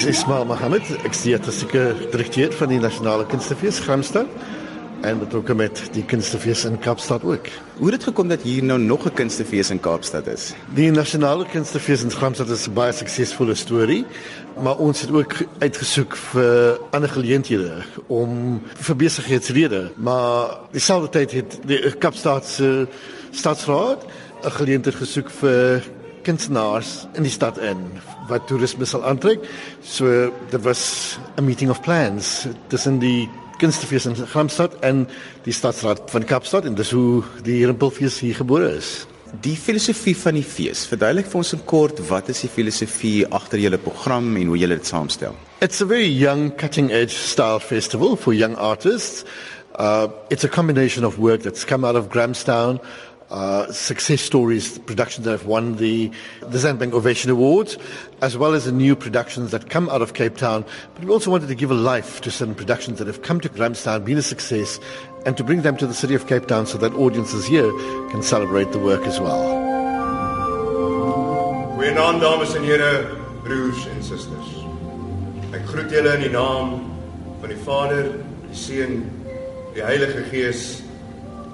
Ek is Ismail Mohammed, ek is die artistieke direkteur van die Nasionale Kunstefees Gramstad en betrokke met die kunstefees in Kaapstad ook. Hoe het dit gekom dat hier nou nog 'n kunstefees in Kaapstad is? Die Nasionale Kunstefees in Gramstad is 'n baie suksesvolle storie, maar ons het ook uitgesoek vir ander geleenthede om vir besigheidsredes, maar dieselfde tyd het die Kaapstad se stadsraad 'n geleentheid gesoek vir kunstenaars in die stad in wat toerisme sal aantrek. So there was a meeting of plans tussen die kunstefees in Gramstad en die stadsraad van Kaapstad en dis hoe die Rimpelfees hier gebore is. Die filosofie van die fees. Verduidelik vir ons in kort wat is die filosofie agter julle program en hoe julle dit saamstel? It's a very young cutting edge style festival for young artists. Uh, it's a combination of work that's come out of Grahamstown, uh, success stories, productions that have won the, the Zandbank Ovation Awards, as well as the new productions that come out of Cape Town. But we also wanted to give a life to certain productions that have come to Grahamstown, been a success, and to bring them to the city of Cape Town so that audiences here can celebrate the work as well. Goeienaand dames en here, broers en susters. Ek groet julle in die naam van die Vader, die Seun, die Heilige Gees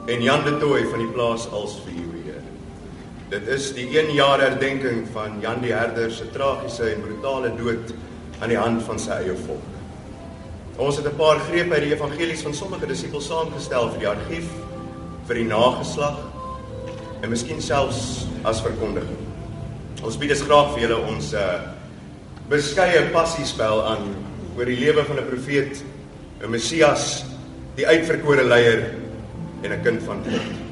en Jan de Tooy van die plaas als vir u Heer. Dit is die 1 jaar herdenking van Jan die Herder se tragiese en brutale dood aan die hand van sy eie volk. Ons het 'n paar grepe uit die evangelies van sommige disippels saamgestel vir die argief, vir die nageslag en miskien selfs as verkondiging. Ons bied dus graag vir julle ons uh beskeie passiespel aan oor die lewe van 'n profeet, 'n Messias, die uitverkore leier en 'n kind van God.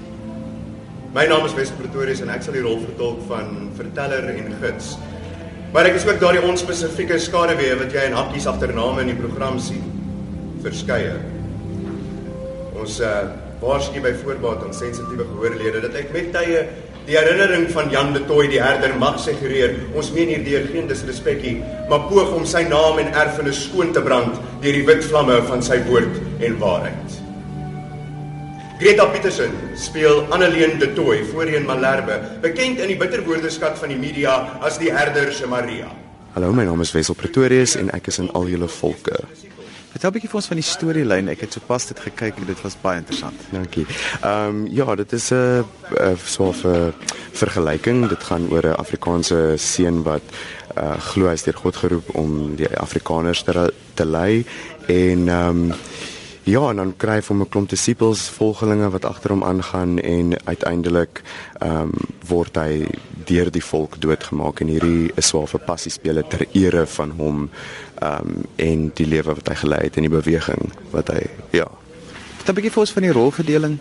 My naam is Wes Pretorius en ek sal die rol vertolk van verteller en gids. Maar ek is ook daardie onspesifieke skaduwee wat jy in hakkies agtername in die program sien verskeie. Ons uh waarsku by voorbaat aan sensitiewe gehoorlede dat ek met tye die herinnering van Jan de Tooy die herder mag suggereer. Ons meen hierdeur geen disrespekkie, maar poog om sy naam en erfenis skoon te brand deur die wit vlamme van sy woord en waarheid. Greta Petersen speel Anneleen de Tooy voorheen Malherbe, bekend in die bitterwoordeskat van die media as die herder se Maria. Hallo, my naam is Wessel Pretorius en ek is in al julle volke. Vertel 'n bietjie vir ons van die storielyn. Ek het sopas dit gekyk en dit was baie interessant. Dankie. Ehm um, ja, dit is 'n so 'n vergelyking. Dit gaan oor 'n Afrikaanse seun wat uh glo hy is deur God geroep om die Afrikaners te te lei en ehm um, Ja, en dan kry hy vir 'n klomp disippels, volgelinge wat agter hom aangaan en uiteindelik ehm um, word hy deur die volk doodgemaak en hierdie is swaar vir passie spele ter ere van hom ehm um, en die lewe wat hy gelei het en die beweging wat hy ja. Wat 'n bietjie vir ons van die rolverdeling.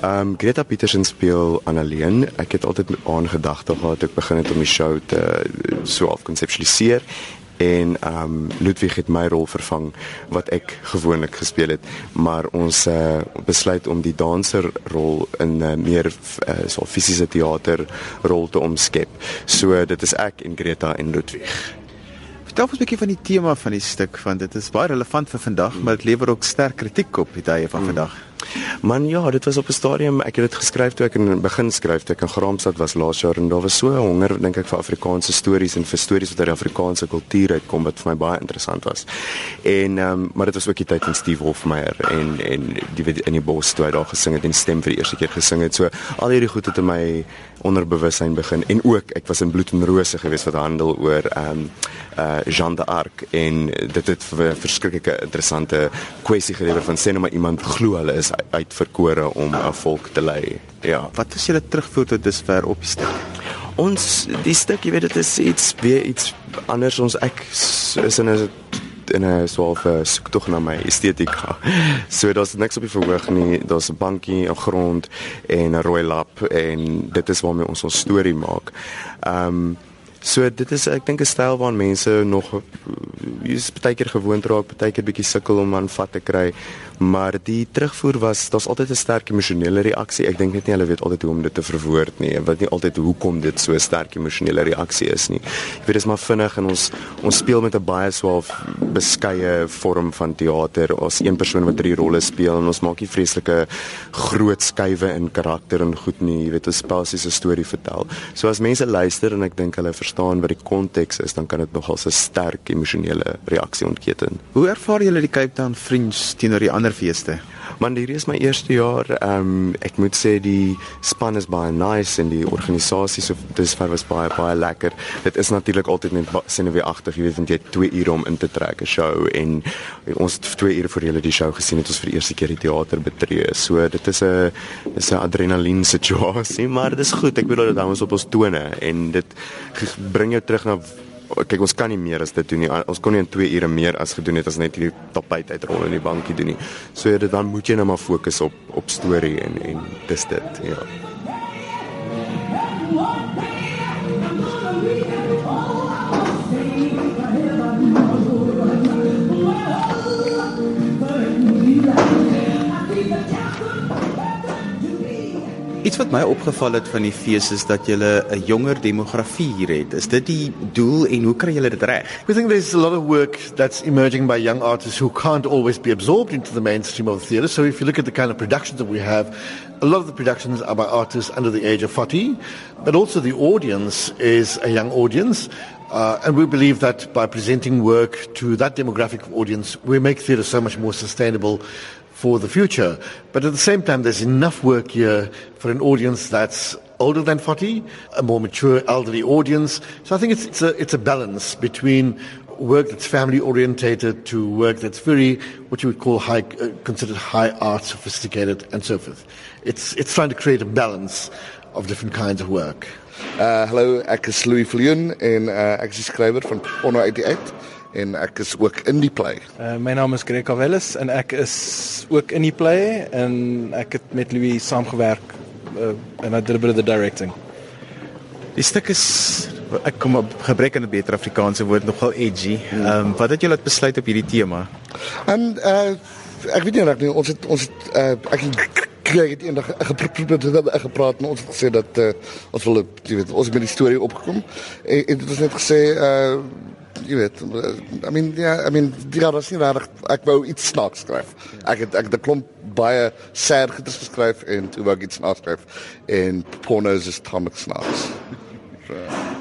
Ehm um, Greta Petersen speel Anneleen. Ek het altyd aangedagte gehad toe ek begin het om die show te so half konseptualiseer en ehm um, Ludwig het my rol vervang wat ek gewoonlik gespeel het maar ons uh, besluit om die danser rol in 'n uh, meer uh, so fisiese teater rol te omskep. So dit is ek en Greta en Ludwig. Vertel ons 'n bietjie van die tema van die stuk want dit is baie relevant vir vandag maar dit lewer ook sterk kritiek op die tye van vandag. Man ja, dit was op 'n stadium ek het dit geskryf toe ek in begin skryf ek in Graamsstad was laas jaar en daar was so 'n honger dink ek vir Afrikaanse stories en vir stories wat uit die Afrikaanse kultuur uitkom wat vir my baie interessant was. En ehm um, maar dit was ook die tyd van Steve Hofmeyer en en die in die bos toe hy daar gesing het en stem vir die eerste keer gesing het. So al hierdie goed het in my onderbewussyn begin en ook ek was in Bloed en Rose geweest wat handel oor ehm um, uh Jean d'Arc en dit het 'n verskriklike interessante kwessie gelewer van sê nou maar iemand glo hulle is uitverkore om 'n volk te lei. Ja. Wat is julle terugvoer tot dusver op die stuk? Ons die stuk, jy weet dit is iets weer iets anders ons ek is in 'n in 'n soort van soek tog na my estetika. So daar's niks op die verhoog nie. Daar's 'n bankie, 'n grond en 'n rooi lap en dit is waarmee ons ons storie maak. Ehm um, So dit is ek dink 'n styl waar mense nog is baie keer gewoond raak, baie keer bietjie sukkel om aan vat te kry, Maar die terugvoer was daar's altyd 'n sterk emosionele reaksie. Ek dink net nie hulle weet altyd hoe om dit te verwoord nie. Wat nie altyd hoekom dit so 'n sterk emosionele reaksie is nie. Jy weet dis maar vinnig en ons ons speel met 'n baie swaar beskeie vorm van teater. Ons een persoon wat drie rolle speel en ons maak nie vreeslike groot skuwe in karakter en goed nie. Jy weet ons spesifiese storie vertel. So as mense luister en ek dink hulle verstaan wat die konteks is, dan kan dit nogal 'n sterk emosionele reaksie ontketen. Hoe ervaar julle die Cape Town Fringe teenoor die ander feeste? Man, hierdie is my eerste jaar. Ehm um, ek moet sê die span is baie nice en die organisasie so dis ver was baie baie lekker. Dit is natuurlik altyd net sineweagtig, jy weet, want jy het 2 ure om in te trek 'n show en ons het 2 ure voor julle die show gesien het ons vir die eerste keer die teater betree. So dit is 'n dis 'n adrenalien situasie, maar dit is goed. Ek bedoel dit hou ons op ons tone en dit bring jou terug na kyk ons kan nie meer as dit doen nie. Ons kon nie in 2 ure meer as gedoen het as net hierdie tapuit uitrol in die bankie doen nie. So dit dan moet jy nou maar fokus op op storie en en dis dit, ja. Iets wat my opgeval het van die fees is dat jy 'n jonger demografie hier het. Is dit die doel en hoe kry julle dit reg? We think there's a lot of work that's emerging by young artists who can't always be absorbed into the mainstream of the theatre. So if you look at the kind of productions that we have, a lot of the productions are by artists under the age of 40, but also the audience is a young audience. Uh, and we believe that by presenting work to that demographic audience, we make theatre so much more sustainable for the future. But at the same time, there's enough work here for an audience that's older than 40, a more mature elderly audience. So I think it's, it's, a, it's a balance between work that's family orientated to work that's very, what you would call high, uh, considered high art, sophisticated, and so forth. It's, it's trying to create a balance of different kinds of work. Uh, hallo, ek is Louis Viljoen en uh, ek is die skrywer van Porno 88 en ek is ook in die play. Uh, my naam is Greg Cavellis en ek is ook in die play en ek het met Louis saamgewerk uh, en I did a bit of the directing. Die stuk is ek kom op gebrek aan 'n beter Afrikaanse woord nogal edgy. Ehm um, wat het julle besluit op hierdie tema? En uh ek weet nie reg nie, ons het ons het uh, ek kry dit eendag gepraat en ons het gesê dat uh, ons wil jy weet ons het met die storie opgekom en, en dit was net gesê uh jy weet I mean ja I mean die was nie reg ek wou iets snaaks skryf ek het ek het 'n klomp baie sad goeie geskryf en toe wou ek iets snaaks skryf en pornos is tamelik snaaks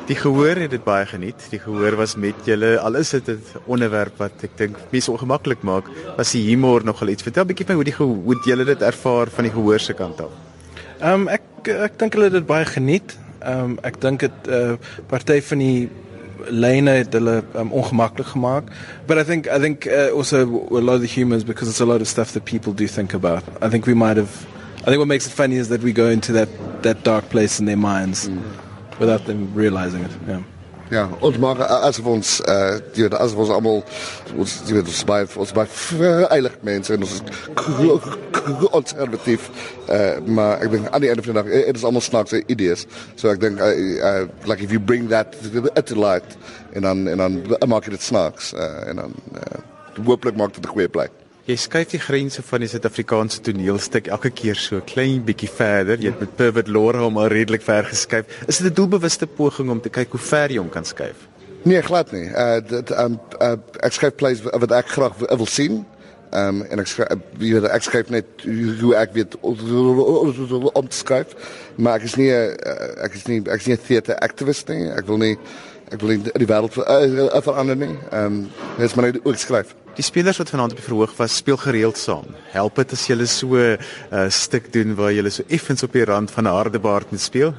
Die gehoor het dit baie geniet. Die gehoor was met julle. Al is dit 'n onderwerp wat ek dink mense ongemaklik maak, was die humor nogal iets. Vertel 'n bietjie van hoe die hoe julle dit ervaar van die gehoor se kant af. Ehm um, ek ek dink hulle het dit baie geniet. Ehm um, ek dink dit 'n uh, party van die lyne het hulle um, ongemaklik gemaak. But I think I think uh, also a lot of the humor is because it's a lot of stuff that people do think about. I think we might have I think what makes it funny is that we go into that that dark place in their minds. Mm. without them realizing it. Yeah. Ja, ons maak asof ons uh jy weet asof ons almal ons jy weet ons baie ons baie veilig mense en ons is konservatief uh maar ek dink aan die einde van die dag dit is almal snaakse idees. So ek dink uh, uh like if you bring that to light en dan en dan maak dit snaaks uh en dan uh, hooplik maak dit 'n goeie plek. Jy skuif die grense van die Suid-Afrikaanse toneelstuk elke keer so klein bietjie verder. Jy het met Pervert Laura hom al redelik ver geskuif. Is dit 'n doelbewuste poging om te kyk hoe ver jy hom kan skuif? Nee, glad nie. Uh dit um uh, ek skryf plays wat ek graag wil sien. Um en ek skryf wie uh, ek skryf net hoe ek weet om te skryf. Maar ek is nie uh, ek is nie ek is nie 'n theater activist nie. Ek wil nie ek wil nie die wêreld uh, verander nie. Um dis maar net ook skryf. Die spelers wat vanaand op die verhoog was, speel gereeld saam. Help dit as jy so 'n uh, stuk doen waar jy so effens op die rand van 'n harde baard moet speel?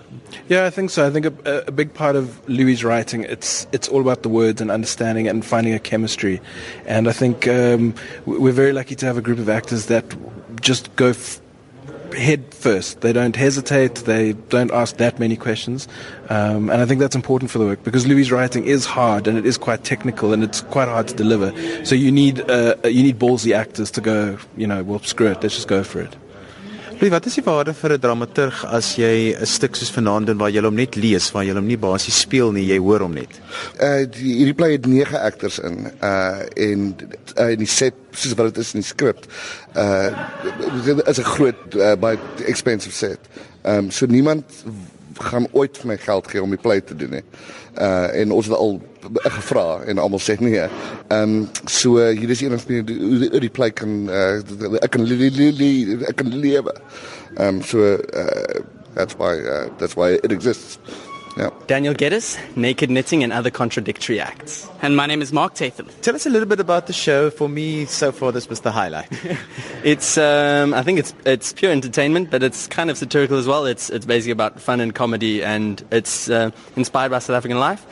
Yeah, I think so. I think a, a big part of Louis' writing it's it's all about the words and understanding and finding a chemistry. And I think um, we're very lucky to have a group of actors that just go head first. They don't hesitate. They don't ask that many questions. Um, and I think that's important for the work because Louis' writing is hard and it is quite technical and it's quite hard to deliver. So you need uh, you need ballsy actors to go. You know, well, screw it. Let's just go for it. Wat is die waarde vir 'n dramaturg as jy 'n stuk soos vanaand doen waar jy hom net lees, waar jy hom nie basies speel nie, jy hoor hom net? Uh die hierdie play het 9 actors in. Uh en uh, in die set soos wat dit is in die skrip. Uh dit is 'n groot uh, baie expensive set. Ehm um, so niemand gaan ooit vir my geld gee om die play te doen nie. Uh en ons het al gevra en almal sê nee. Ehm um, so hier is enigste manier die, die play kan uh, ek kan ek kan lewe. Ehm um, so uh, that's why uh, that's why it exists. Yeah. Daniel Geddes, Naked Knitting and Other Contradictory Acts. And my name is Mark Tatham. Tell us a little bit about the show. For me, so far, this was the highlight. it's, um, I think it's it's pure entertainment, but it's kind of satirical as well. It's it's basically about fun and comedy, and it's uh, inspired by South African life.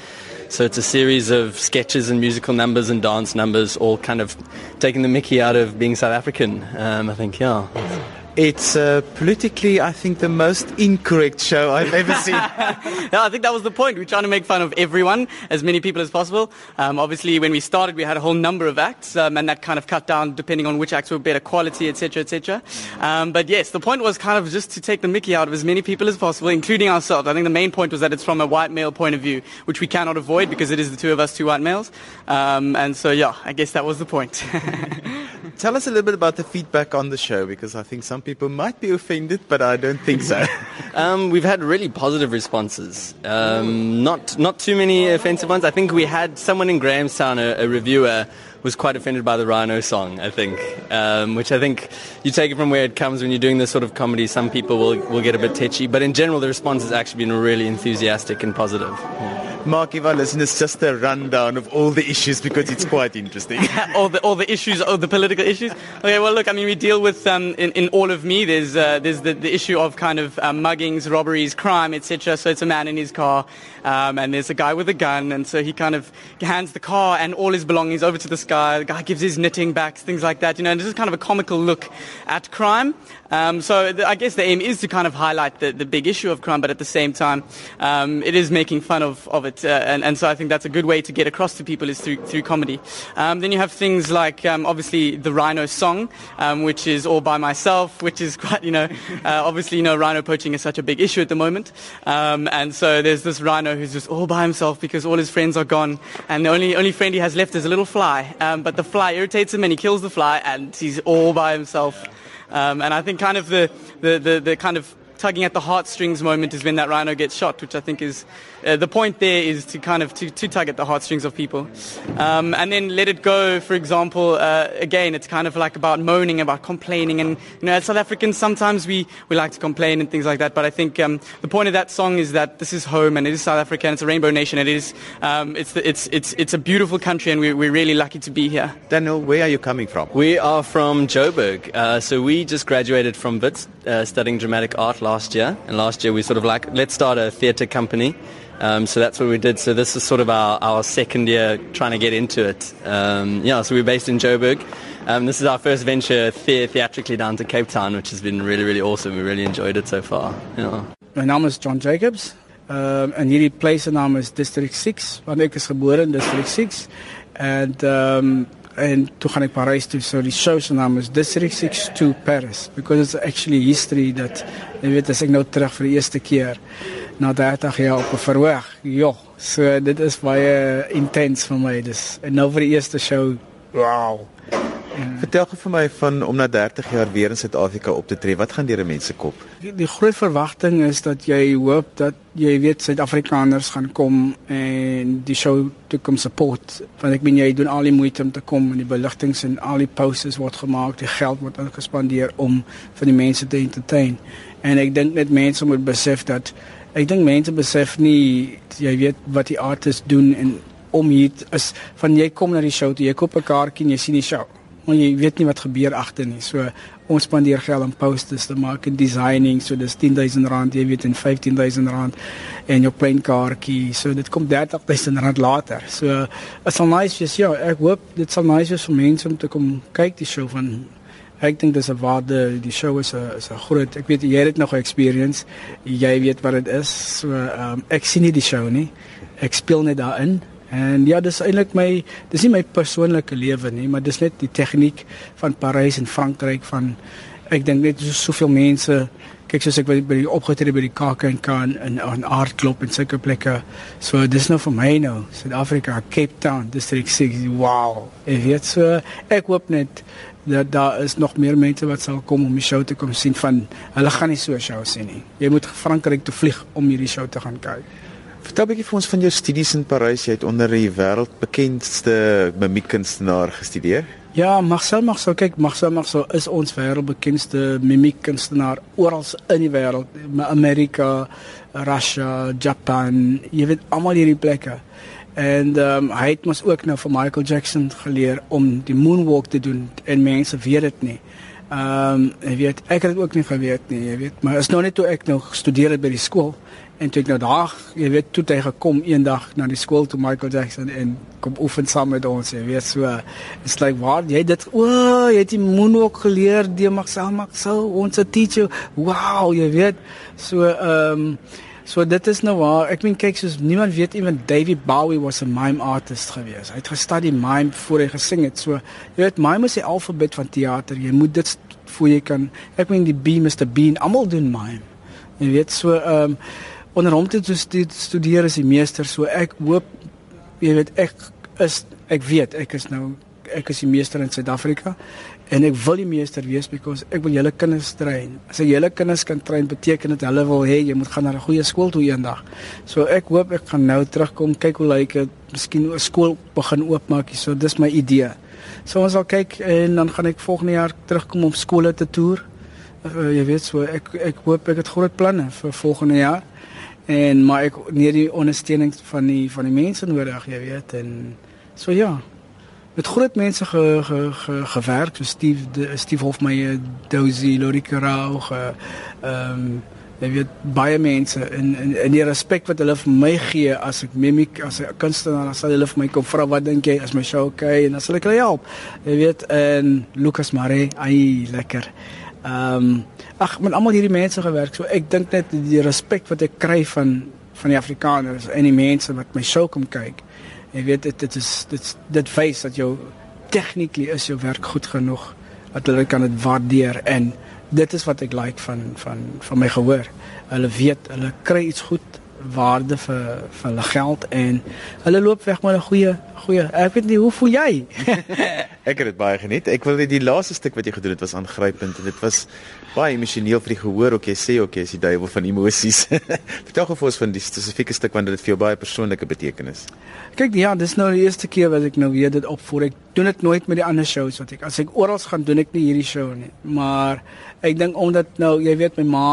So it's a series of sketches and musical numbers and dance numbers, all kind of taking the Mickey out of being South African. Um, I think, yeah. It's uh, politically, I think, the most incorrect show I've ever seen. no, I think that was the point. We're trying to make fun of everyone, as many people as possible. Um, obviously, when we started, we had a whole number of acts, um, and that kind of cut down depending on which acts were better quality, etc., etc. Um, but yes, the point was kind of just to take the mickey out of as many people as possible, including ourselves. I think the main point was that it's from a white male point of view, which we cannot avoid because it is the two of us, two white males. Um, and so, yeah, I guess that was the point. Tell us a little bit about the feedback on the show because I think some people might be offended, but I don't think so. um, we've had really positive responses. Um, not not too many offensive ones. I think we had someone in Grahamstown, a, a reviewer, was quite offended by the Rhino song. I think, um, which I think you take it from where it comes when you're doing this sort of comedy. Some people will will get a bit tetchy, but in general, the response has actually been really enthusiastic and positive. Yeah. Mark, listen, it's just a rundown of all the issues because it's quite interesting. all the all the issues, all the political issues. Okay, well, look, I mean, we deal with um, in, in all of me. There's uh, there's the, the issue of kind of um, muggings, robberies, crime, etc. So it's a man in his car, um, and there's a guy with a gun, and so he kind of hands the car and all his belongings over to this guy. The guy gives his knitting back, things like that. You know, and this is kind of a comical look at crime. Um, so the, I guess the aim is to kind of highlight the, the big issue of crime, but at the same time, um, it is making fun of, of it. Uh, and, and so I think that's a good way to get across to people is through, through comedy. Um, then you have things like, um, obviously, the Rhino song, um, which is all by myself, which is quite, you know, uh, obviously, you know, rhino poaching is such a big issue at the moment. And so there's this rhino who's just all by himself because all his friends are gone. And the only, only friend he has left is a little fly. but the fly irritates him and he kills the fly and he's all by himself. Um, and I think kind of the, the, the, the kind of tugging at the heartstrings moment is when that rhino gets shot, which I think is uh, the point there is to kind of to, to tug at the heartstrings of people. Um, and then let it go, for example, uh, again, it's kind of like about moaning, about complaining. And, you know, as South Africans, sometimes we, we like to complain and things like that. But I think um, the point of that song is that this is home and it is South Africa and it's a rainbow nation. It is, um, it's, the, it's, it's, it's a beautiful country and we, we're really lucky to be here. Daniel, where are you coming from? We are from Joburg. Uh, so we just graduated from WITS, uh, studying dramatic art last year. And last year we sort of like, let's start a theatre company. Um, so that's what we did. So this is sort of our, our second year trying to get into it. Um, yeah, so we're based in Joburg. Um, this is our first venture the- theatrically down to Cape Town, which has been really, really awesome. We really enjoyed it so far. Yeah. My naam is John Jacobs. Um, en hierdie place se naam is District 6, want ek is in District 6. En um, en toe gaan ek Parys toe. So die show se naam is District 6 to Paris because it's actually history that jy weet as ek nou terug vir die eerste keer na 30 jaar op 'n verhoog. Ja, so dit is baie intens vir my. Dis en nou vir die eerste show. Wow. Vertel gou vir my van om na 30 jaar weer in Suid-Afrika op te tree. Wat gaan deur 'n mens se kop? Die, die groot verwagting is dat jy hoop dat jy weet Suid-Afrikaners gaan kom en die show toe kom support. Want ek bedoel jy doen al die moeite om te kom en die beligtings en al die posters word gemaak, die geld word ingespandeer om vir die mense te entertain. En ek dink net mense moet besef dat ek dink mense besef nie jy weet wat die artists doen en om hier is van jy kom na die show toe jy koop 'n kaartjie en jy sien die show maar jy weet nie wat gebeur agter nie so ons spandeer geld aan posters te maak en designing so dis 10000 rand jy weet en 15000 rand en jou klein kaartjie so dit kom 30000 rand later so dit sal nice wees ja ek hoop dit sal nice wees vir mense om te kom kyk die show van Ek dink dis 'n waarde die show is 'n is 'n groot. Ek weet jy het nog 'n experience. Jy weet wat dit is. So ehm um, ek sien nie die show nie. Ek speel net daarin. En ja, dis eintlik my dis nie my persoonlike lewe nie, maar dis net die tegniek van Parys en Frankryk van ek dink net so soveel mense kyk soos ek by die opgetree by die KAK en in in Aardklop en sulke plekke. So dis nou vir my nou Suid-Afrika, Cape Town, District 6. Wow. Ek weet so ek hoop net dat daar is nog meer mense wat sal kom om die show te kom sien van hulle gaan nie so 'n show sien nie. Jy moet Frankryk toe vlieg om hierdie show te gaan kyk. Vertel 'n bietjie vir ons van jou studies in Parys. Jy het onder die wêreldbekendste mimiekkunstenaar gestudeer. Ja, Marcel Marceau, kyk, Marcel Marceau is ons wêreldbekendste mimiekkunstenaar oral in die wêreld, Amerika, Russia, Japan, jy weet almal hierdie plekke. En ehm um, hy het mos ook nou vir Michael Jackson geleer om die moonwalk te doen en mense weet dit nie. Ehm um, jy weet ek het dit ook nie geweet nie, jy weet, maar is nou net toe ek nog gestudeer het by die skool En toe ek nou daar, jy weet, toe hy gekom eendag na die skool toe Michael Jackson en kom oefen saam met ons, jy weet, so it's like waar jy dit o, oh, jy het die moonwalk geleer, die maak so ons teacher. Wow, jy weet. So ehm um, so dit is nou waar. Ek meen kyk soos niemand weet ewen David Bowie was 'n mime artist gewees. Hy het gestudie mime voor hy gesing het. So jy weet mime is die alfabet van teater. Jy moet dit voor jy kan. Ek meen die B Mr Bean, almal doen mime. Jy weet so ehm um, onder hom te studeer as die meester so ek hoop jy weet ek is ek weet ek is nou ek is die meester in Suid-Afrika en ek wil die meester wees because ek wil julle kinders train. As ek julle kinders kan train beteken dit hulle wil hê jy moet gaan na 'n goeie skool toe eendag. So ek hoop ek gaan nou terugkom kyk hoe lyk dit. Miskien 'n skool begin oopmaak so dis my idee. So ons sal kyk en dan gaan ek volgende jaar terugkom om skole te toer. Uh, jy weet so ek ek hoop ek het groot planne vir volgende jaar. En maar ek nie die ondersteuning van die van die mense nodig, jy weet en so ja. Met groot mense ge, ge, ge, gewerk, so Steve de, Steve Hofmeyer, Dozy, Lorika Rau, ehm um, jy weet baie mense en en en die respek wat hulle vir my gee as ek mimiek as 'n kunstenaar, as hulle vir my kom vra wat dink jy as my show okay en as hulle kan help. Jy weet en Lucas Mare, ai lekker. Ehm um, ag met almal hierdie mense gewerk. So ek dink net die respek wat ek kry van van die Afrikaners en die mense wat my show kom kyk. Jy weet dit dit is dit dit wys dat jou technically is jou werk goed genoeg dat hulle kan dit waardeer en dit is wat ek like van van van my gehoor. Hulle weet hulle kry iets goed waarde vir vir hulle geld en hulle loop weg met 'n goeie goeie. Ek weet nie hoe voel jy? ek het dit baie geniet. Ek wil net die laaste stuk wat jy gedoen het was aangrypend en dit was baie emosioneel vir die gehoor. Ook jy sê ook jy is die duiwel van emosies. Vertel gou vir ons van die spesifieke stuk want dit vir jou baie persoonlike betekenis. Kyk, ja, dis nou die eerste keer wat ek nou weer dit opvoer. Ek doen dit nooit met die ander shows wat ek as ek oral gaan doen ek nie hierdie show nie. Maar ek dink omdat nou jy weet my ma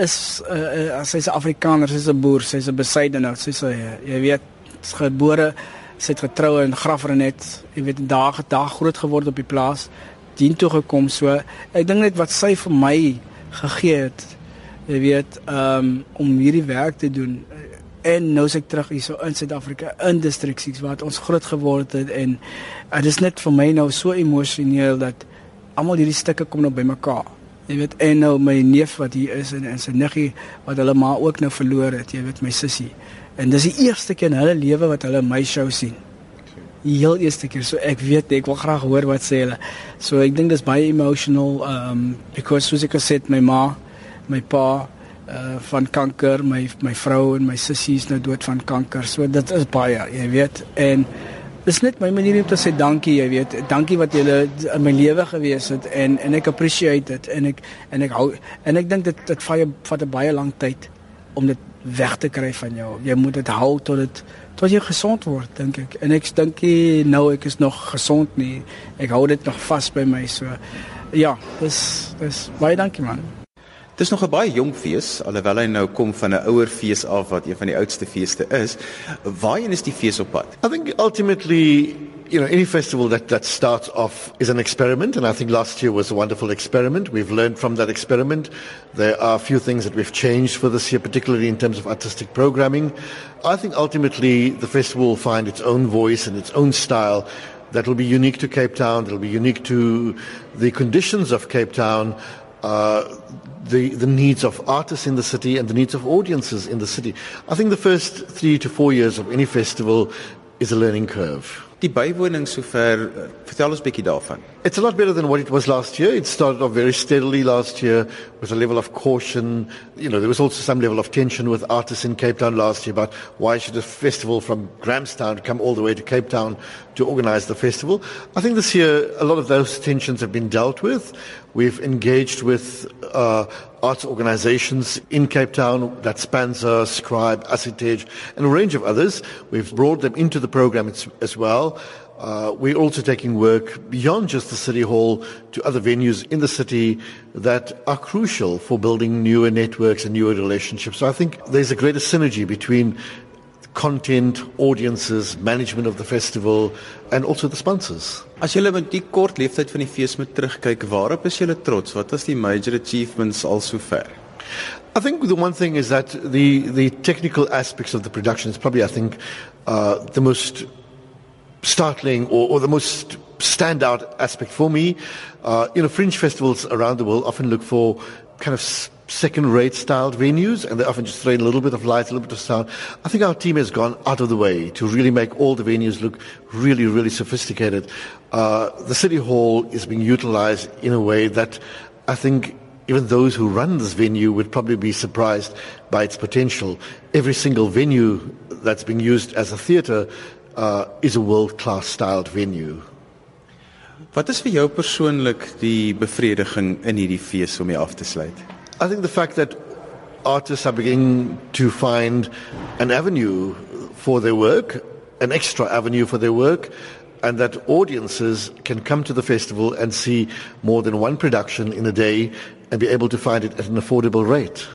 is uh, uh, sy's 'n Afrikaner, sy's 'n boer, sy's 'n besydenaar, sy's so uh, jy weet, gebore, sy het getroue in Graafrenet, jy weet, daag dag groot geword op die plaas, toe gekom so. Ek dink net wat sy vir my gegee het, jy weet, um, om hierdie werk te doen en nou as ek terug hier so in Suid-Afrika in distriksies waar ons groot geword het en dit is net vir my nou so emosioneel dat almal hierdie stukke kom nou bymekaar. Jy weet en nou my neef wat hier is en en sy niggie wat hulle maar ook nou verloor het, jy weet my sussie. En dis die eerste keer in hulle lewe wat hulle my show sien. Heel eerste keer. So ek weet ek wil graag hoor wat sê hulle. So ek dink dis baie emotional um because soos ek gesê het my ma, my pa uh van kanker, my my vrou en my sussie is nou dood van kanker. So dit is baie, jy weet. En Dis net my manier om te sê dankie, jy weet. Dankie wat jy in my lewe gewees het en en ek appreciate dit en ek en ek hou en ek dink dit dit vat 'n baie lang tyd om dit weg te kry van jou. Jy moet dit hou tot dit tot jy gesond word, dink ek. En ek dink nou ek is nog gesond nie. Ek hou dit nog vas by my so. Ja, dis dis baie dankie man. Dis nog 'n baie jong fees, alhoewel hy nou kom van 'n ouer fees af wat een van die oudste feeste is. Waarheen is die fees op pad? I think ultimately you know, any festival that, that starts off is an experiment, and I think last year was a wonderful experiment. We've learned from that experiment. There are a few things that we've changed for this year, particularly in terms of artistic programming. I think ultimately the festival will find its own voice and its own style that will be unique to Cape Town, that will be unique to the conditions of Cape Town. Uh, the, the needs of artists in the city and the needs of audiences in the city. I think the first three to four years of any festival is a learning curve. Die bywoning sover, vertel ons bietjie daarvan. It's a lot better than what it was last year. It started off very steadily last year with a level of caution. You know, there was also some level of tension with artists in Cape Town last year about why should a festival from Grahamstown come all the way to Cape Town to organize the festival. I think this year a lot of those tensions have been dealt with. We've engaged with uh, arts organizations in Cape Town, that Spanza, Scribe, Acitage, and a range of others. We've brought them into the program as, as well. Uh, we're also taking work beyond just the City Hall to other venues in the city that are crucial for building newer networks and newer relationships. So I think there's a greater synergy between content, audiences, management of the festival, and also the sponsors. As julle met die kort leeftyd van die fees moet terugkyk, waarop is julle trots? Wat was die major achievements al sover? I think the one thing is that the the technical aspects of the production is probably I think uh, the most startling or, or the most standout aspect for me. Uh, you know, fringe festivals around the world often look for kind of second-rate styled venues, and they often just throw in a little bit of light, a little bit of sound. I think our team has gone out of the way to really make all the venues look really, really sophisticated. Uh, the city hall is being utilized in a way that I think even those who run this venue would probably be surprised by its potential. Every single venue that's being used as a theatre uh, is a world-class styled venue. Wat is vir jou persoonlik die bevrediging in hierdie fees om mee af te sluit? I think the fact that artists are beginning to find an avenue for their work, an extra avenue for their work, and that audiences can come to the festival and see more than one production in a day and be able to find it at an affordable rate.